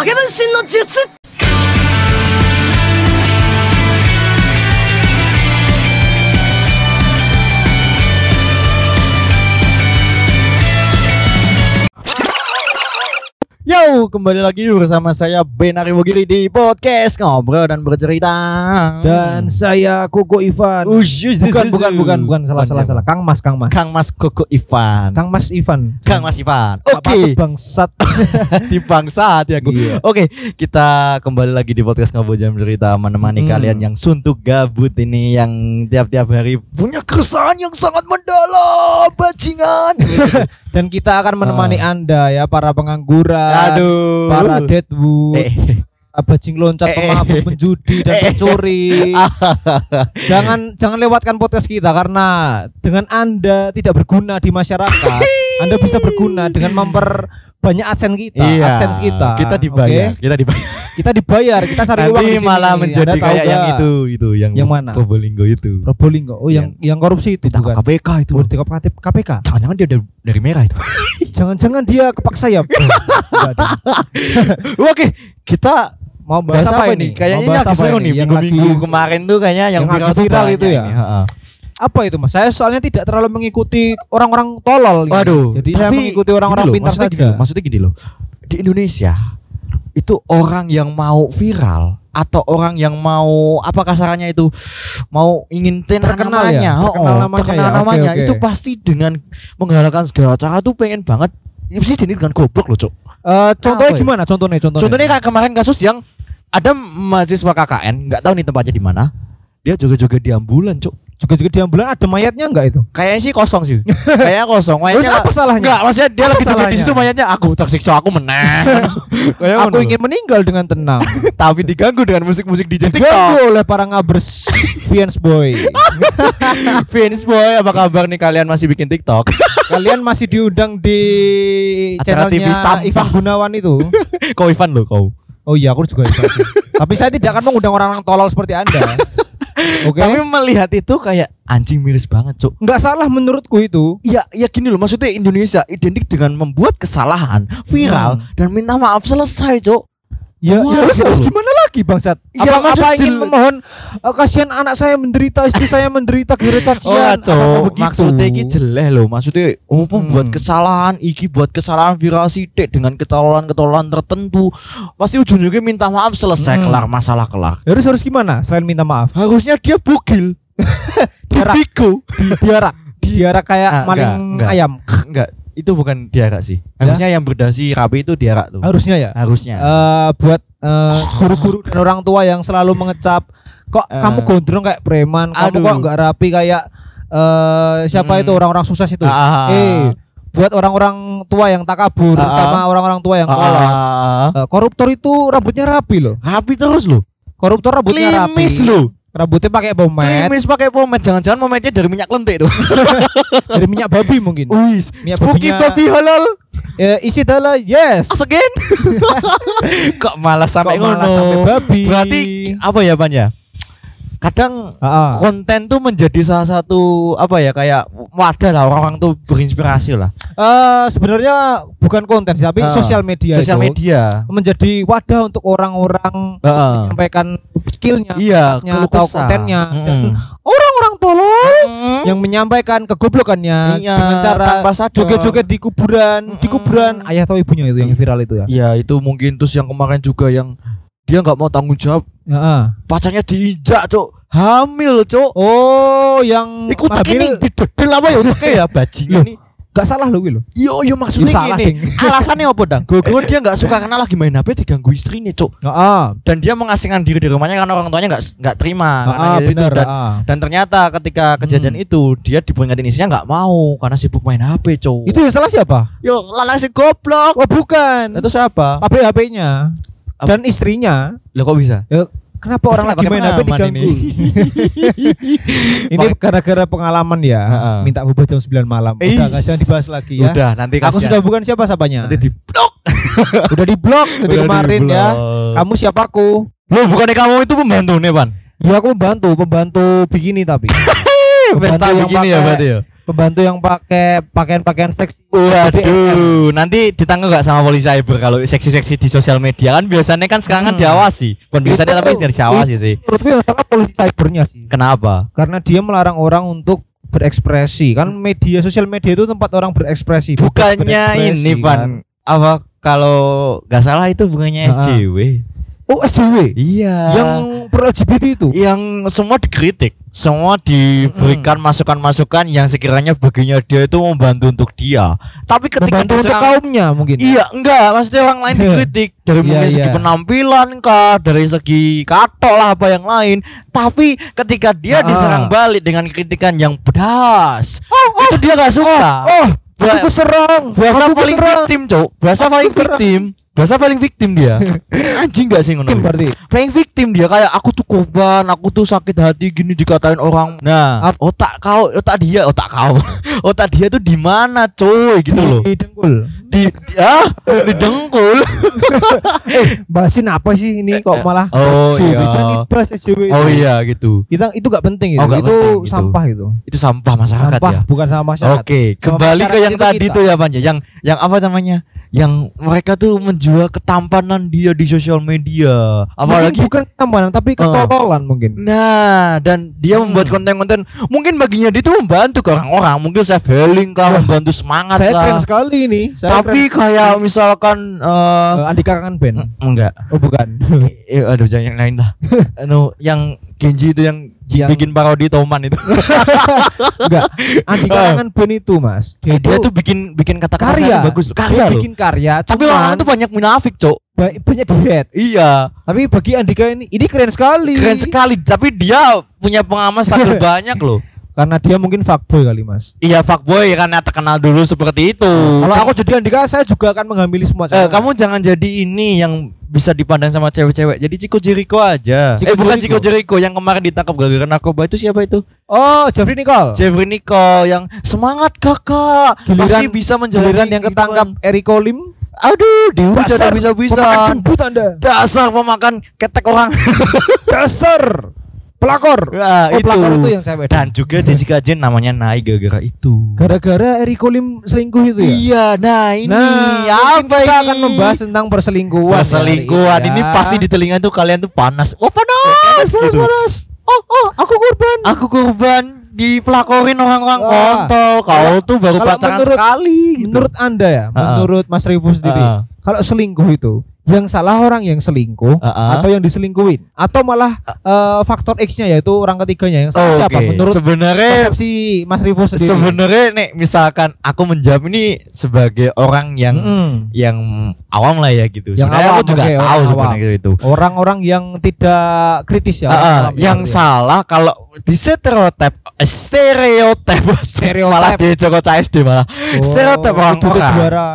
影分身の術。Kembali lagi bersama saya Ben Aribogiri di podcast ngobrol dan bercerita. Dan saya Koko Ivan. Ush, ush, bukan, ush, bukan, bukan, bukan, salah, salah, salah. Kang Mas, Kang Mas. Kang Mas Koko Ivan. Kang Mas Ivan. Kang Mas Ivan. Oke, bangsat. di bangsat ya aku. Iya. Oke, kita kembali lagi di podcast ngobrol dan bercerita menemani Hmm. kalian yang suntuk gabut ini yang tiap-tiap hari punya keresahan yang sangat mendalam, bajingan. Dan kita akan menemani Anda ya para pengangguran, Aduh. para deadwood, Eh, bajing loncat, Eh, eh. pemabuk, penjudi dan Eh, eh. pencuri. jangan jangan lewatkan podcast kita karena dengan Anda tidak berguna di masyarakat, Anda bisa berguna dengan memperbanyak adsense kita, iya. adsense kita. Kita dibayar, Oke? kita dibayar. Kita dibayar, kita cari uang di Nanti sini. malah Anda menjadi tahu kayak yang nggak? itu, itu yang Yang mana? Probolinggo itu. Probolinggo. Oh, yang yang korupsi itu bukan? KPK itu. Oh, ditangkap KPK. Jangan-jangan dia dari, dari merah itu. Jangan-jangan dia kepaksa ya? Oke, kita Mau bahas apa ini? Kayaknya bahas apa seru ini? nih. Yang Minggu-minggu kemarin tuh kayaknya yang, yang viral, viral banyak itu ya? ini. Apa itu Mas? Saya soalnya tidak terlalu mengikuti orang-orang tolol ini. Waduh. Jadi saya tapi mengikuti orang-orang gini pintar maksudnya gini saja. loh, maksudnya gini loh. Di Indonesia itu orang yang mau viral atau orang yang mau apa kasarannya itu mau ingin Terkenal namanya, ya? oh, Terkenal oh, namanya terkenal ya? Oke, namanya oke. itu pasti dengan menggalakkan segala cara tuh pengen banget ini pasti ini dengan goblok loh, Cok. Eh, contohnya ya? gimana? Contohnya, contohnya. Contohnya kayak kemarin kasus yang ada mahasiswa KKN, nggak tahu nih tempatnya di mana. Dia joget-joget di ambulan, Cok. Juga-juga di ambulan ada mayatnya enggak itu? Kayaknya sih kosong sih. Kayaknya kosong. Terus Mayatnya apa salahnya? Enggak, maksudnya dia Apa lagi joget di situ mayatnya aku tersiksa, aku menang. Kayak Aku ingin meninggal dengan tenang. tapi diganggu dengan musik-musik di TikTok. Diganggu oleh para ngabers Fians boy. Vince boy, apa kabar nih kalian masih bikin TikTok? Kalian masih diundang di Acara TV channelnya sampah. Ivan Gunawan itu. kau Ivan lo kau. Oh iya, aku juga Ivan. Tapi saya tidak akan mengundang orang-orang tolol seperti Anda. Oke. Tapi melihat itu kayak anjing miris banget, Cuk. Nggak salah menurutku itu. Iya, ya gini loh, maksudnya Indonesia identik dengan membuat kesalahan, viral Hmm. dan minta maaf selesai, Cuk. Ya, Wah, ya harus, harus gimana lagi bangsat? Apa, maksud apa ingin jel- memohon eh, kasihan anak saya menderita, istri saya menderita gara Oh, cacian. Apa begitu? Maksudnya iki jeleh loh, maksudnya oh Hmm. buat kesalahan, iki buat kesalahan viral sidik dengan ketololan-ketololan tertentu. Pasti ujung-ujungnya minta maaf selesai Hmm. kelar masalah kelar. Harus harus gimana? Selain minta maaf, Harusnya dia bugil. Diarak. Di, diarak, diarak kayak Ah, maling enggak, enggak. ayam. Enggak, itu bukan diarak sih. Ya? Harusnya yang berdasi rapi itu diarak tuh. Harusnya ya. Harusnya. Eh, buat eh, guru-guru dan orang tua yang selalu mengecap, kok Eh. kamu gondrong kayak preman, kamu Aduh. kok nggak rapi kayak eh siapa Hmm. itu orang-orang sukses itu. Ah. Eh, buat orang-orang tua yang takabur Ah. sama orang-orang tua yang Ah, kolot. ah, Eh, koruptor itu rambutnya rapi loh. rapi terus loh. Koruptor rambutnya Klimis rapi. loh. Rambutnya pakai pomade Klimis pakai pomade. Jangan-jangan pomade dari minyak lentik tuh. dari minyak babi mungkin. Wih, Minyak spooky babinya- babi halal. Eh, isi adalah yes. Again. Kok malah sampai Kok malah ngono? sampai babi. Berarti apa ya, Pan ya? Kadang ah. konten tuh menjadi salah satu apa ya kayak wadah lah orang-orang tuh berinspirasi lah. Eh, sebenarnya bukan konten sih, tapi Ah, sosial media Sosial media. menjadi wadah untuk orang-orang Heeh. menyampaikan skillnya, Iya, atau kontennya. Dan orang-orang tolol Mm. yang menyampaikan kegoblokannya Iya, dengan cara tanpa sadar. joget-joget di kuburan, di kuburan ayah atau ibunya itu yang viral itu ya. Iya, itu mungkin terus yang kemarin juga yang dia nggak mau tanggung jawab, Heeh. pacarnya diinjak, Cuk. Hamil, Cuk. Oh, yang Iku tak ini hamil didedel apa ya oke ya bajingan ini. gak salah loh Wil. Yo yo maksudnya Yo, salah, gini. Alasannya apa, Dang? Gue dia nggak suka karena lagi main HP diganggu istri nih, Cuk. Heeh. Dan dia mengasingkan diri di rumahnya karena orang tuanya nggak nggak terima karena Ah, gitu. benar. dan, ah. dan ternyata ketika kejadian Hmm. itu dia diperingatin istrinya nggak mau karena sibuk main HP, Cuk. Itu yang salah siapa? yo lalang si goblok. Oh, bukan. Itu siapa? Pabrik HP-nya Apa? dan istrinya. Lo kok bisa? Ya, kenapa orang lagi main HP diganggu? ini. Ini gara-gara pengalaman ya. Heeh. Minta ubah jam 9 malam. Udah Ih. nggak jangan dibahas lagi ya. Udah nanti Aku sudah bukan siapa sapanya. nanti di blok. Udah di blok dari kemarin di ya. Kamu siapaku? Lo bukannya kamu itu pembantu nih, Pan? Ya aku membantu, pembantu begini tapi. Pesta yang begini ya berarti ya. Pembantu yang pakai pakaian-pakaian seksi. Waduh, nanti ditangkap nggak sama polisi cyber kalau seksi-seksi di sosial media kan biasanya kan sekarang kan Hmm. diawasi. Bukan biasanya tapi tidak diawasi sih. Menurutku yang salah polisi cybernya sih. Kenapa? Karena dia melarang orang untuk berekspresi. Kan media sosial media itu tempat orang berekspresi. Bukannya berekspresi, ini, kan. Pan. Apa kalau nggak salah itu bukannya. SJW? Oh, SJW. Iya. Yang pro LGBT itu. yang semua dikritik, semua diberikan masukan-masukan yang sekiranya baginya dia itu membantu untuk dia. Tapi ketika Membantu untuk diserang- kaumnya mungkin. Iya, enggak, maksudnya orang lain dikritik dari Iya, mungkin segi iya. penampilan kah, dari segi katok lah apa yang lain. Tapi ketika dia Ah. diserang balik dengan kritikan yang pedas, itu dia nggak suka. Oh, Ba- aku serang. Bahasa aku paling serang. victim, Cok. Aku paling serang. Bahasa paling victim dia. Anjing gak sih ngono? Berarti. Paling victim dia kayak aku tuh korban, aku tuh sakit hati gini dikatain orang. Nah, otak kau, otak dia, otak kau. otak dia tuh di mana, coy gitu loh. Di dengkul. Di ah, di dengkul. Bahasin apa sih ini kok malah Oh, iya. SJW itu. Oh iya gitu. Kita itu gak penting itu. Oh, nggak itu penting gitu. sampah itu. Itu sampah masyarakat Sampah ya. bukan sama masyarakat. Oke, kembali ke yang tadi kita. tuh ya Pan ya. Yang yang apa namanya? Yang mereka tuh menjual ketampanan dia di sosial media. Apalagi Mungkin bukan tambahan tapi ketololan mungkin. Nah, dan dia Hmm. membuat konten-konten mungkin baginya dia itu membantu ke orang-orang, mungkin self healing kah, membantu semangat Saya lah. keren sekali ini. Saya Tapi kayak misalkan eh keren. Eh, Andika kan band. mm, enggak. Oh bukan. Eh, aduh jangan yang lain lah. anu, yang Genji itu yang, Yang- bikin parodi Toman itu. Enggak. Andika Ah. kan band itu, Mas. dia, dia tuh bikin bikin kata-kata karya yang bagus. Dia Karya loh. bikin karya. Tapi orang itu banyak munafik, Cok. ba- banyak diet. Iya, Tapi bagi Andika ini ini keren sekali. keren sekali. Tapi dia punya pengalaman stabil banyak loh. Karena dia mungkin fuckboy kali, Mas. Iya, fuckboy karena terkenal dulu seperti itu. Kalau aku jadi Andika, saya juga akan menghamili semua Eh, kamu jangan jadi ini yang bisa dipandang sama cewek-cewek. Jadi Ciko Jericho aja. Chico eh bukan Jericho. Ciko Jericho yang kemarin ditangkap gara-gara narkoba itu siapa itu? Oh, Jeffrey Nicole. Jeffrey Nicole yang semangat kakak. Giliran- Pasti bisa menjalani Giliran yang ketangkap Eriko Lim. Aduh, dihujat bisa-bisa. pemakan jembut Anda. Dasar pemakan ketek orang. Dasar pelakor. Nah, Oh, itu. pelakor itu yang cewek. Dan juga Jessica Jane namanya naik gara-gara itu. gara-gara Eriko Lim selingkuh itu ya. Iya, nah ini Nah, apa kita ini? akan membahas tentang perselingkuhan. Perselingkuhan hari ini ya. pasti di telinga tuh kalian tuh panas. Oh panas, panas, gitu. panas. Oh, oh, aku korban. Aku korban dipelakorin orang-orang Wah. kontol. Kau tuh baru kalau pacaran menurut- sekali. gitu. Menurut Anda ya, Ha-ha. menurut Mas Rifu sendiri, Ha-ha. kalau selingkuh itu yang salah orang yang selingkuh Ha-ha. atau yang diselingkuhin atau malah eh, faktor X-nya yaitu orang ketiganya yang salah Oh, siapa menurut sebenarnya persepsi Mas Rifu sendiri? sebenarnya nih misalkan aku menjawab ini sebagai orang yang Mm-mm. yang awam lah ya gitu. Yang Sebenarnya aku awam, juga oke, tahu orang sebenarnya itu. orang-orang yang tidak kritis ya. Orang ah, awam yang ya. salah kalau di stereotip eh, stereotip Stereotip. malah di Joko CSD malah Oh, stereotip itu tuh orang-orang juara.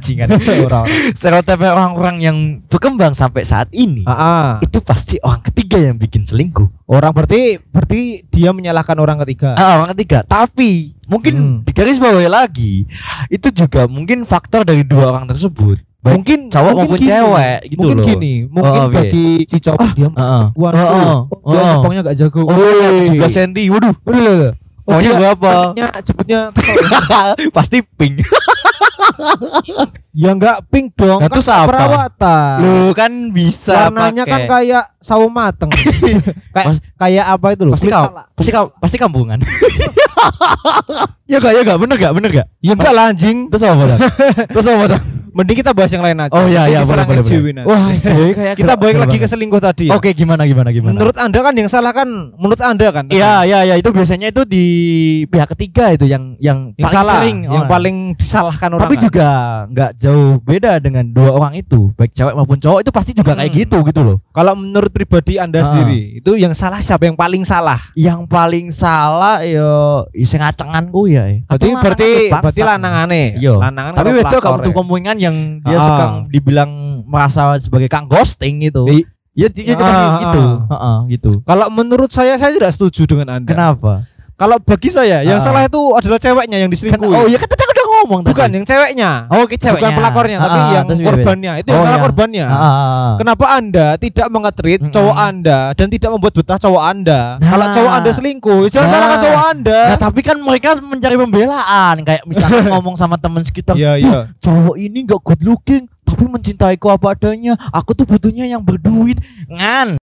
Jingan. Orang. stereotip orang-orang yang berkembang sampai saat ini Ah, ah. itu pasti orang ketiga yang bikin selingkuh Orang berarti berarti dia menyalahkan orang ketiga. ah, orang ketiga tapi mungkin Hmm. di garis bawahi lagi itu juga mungkin faktor dari dua orang tersebut Baik mungkin cowok mungkin maupun gini, cewek gitu mungkin loh. gini, mungkin Oh, iya. bagi si cowok dia Heeh. Waduh, Heeh. oh, dia jepangnya gak jago. oh. 17 cm waduh Waduh, maunya dia berapa cepetnya cepetnya pasti pink ya enggak pink dong. Nah, kan apa? perawatan. lu kan bisa Warnanya kan pakai. kayak sawo mateng. kayak kayak apa itu loh? pasti kau pasti kau pasti kampungan ya gak ya gak bener gak bener gak Ya enggak lah anjing. terus apa dah terus apa dah Mending kita bahas yang lain aja. oh iya iya boleh boleh boleh wah SJW kayak kita keren balik lagi ke selingkuh tadi ya. oke gimana gimana gimana Menurut Anda kan yang salah kan menurut Anda kan? Iya iya iya itu biasanya itu di pihak ketiga itu yang yang, yang paling salah, sering yang oh. paling disalahkan orang. tapi kan? juga nggak jauh beda dengan dua orang itu baik cewek maupun cowok itu pasti juga kayak Hmm. gitu gitu loh kalau menurut pribadi Anda Ah. sendiri, itu yang salah siapa yang paling salah? yang paling salah yo sing ngacenganku ya eh. Berarti berarti berarti lanangane. Iya. Lanangan tapi beda pelakor kalau untuk ya. komungan yang dia Ah. sekarang dibilang merasa sebagai kang ghosting gitu I- ya dia Ah, pasti ah. gitu Heeh, gitu Kalau menurut saya saya tidak setuju dengan Anda. kenapa Kalau bagi saya yang Ah. salah itu adalah ceweknya yang Kan- diselingkuhi. oh ya kan tadi ngomong tadi? Bukan yang ceweknya. Oh, oke ceweknya. Bukan pelakornya, tapi Ah, yang terus beda-beda. korbannya. Itu Oh, yang salah yang- korbannya. Ah, ah, ah. Kenapa Anda tidak mengetrit cowok Anda dan tidak membuat betah cowok Anda? Nah. Kalau cowok Anda selingkuh, jangan Nah. salahkan cowok Anda. Nah, tapi kan mereka mencari pembelaan kayak misalnya ngomong sama teman sekitar, Iya, iya. cowok ini nggak good looking tapi mencintaiku apa adanya. Aku tuh butuhnya yang berduit. Ngan.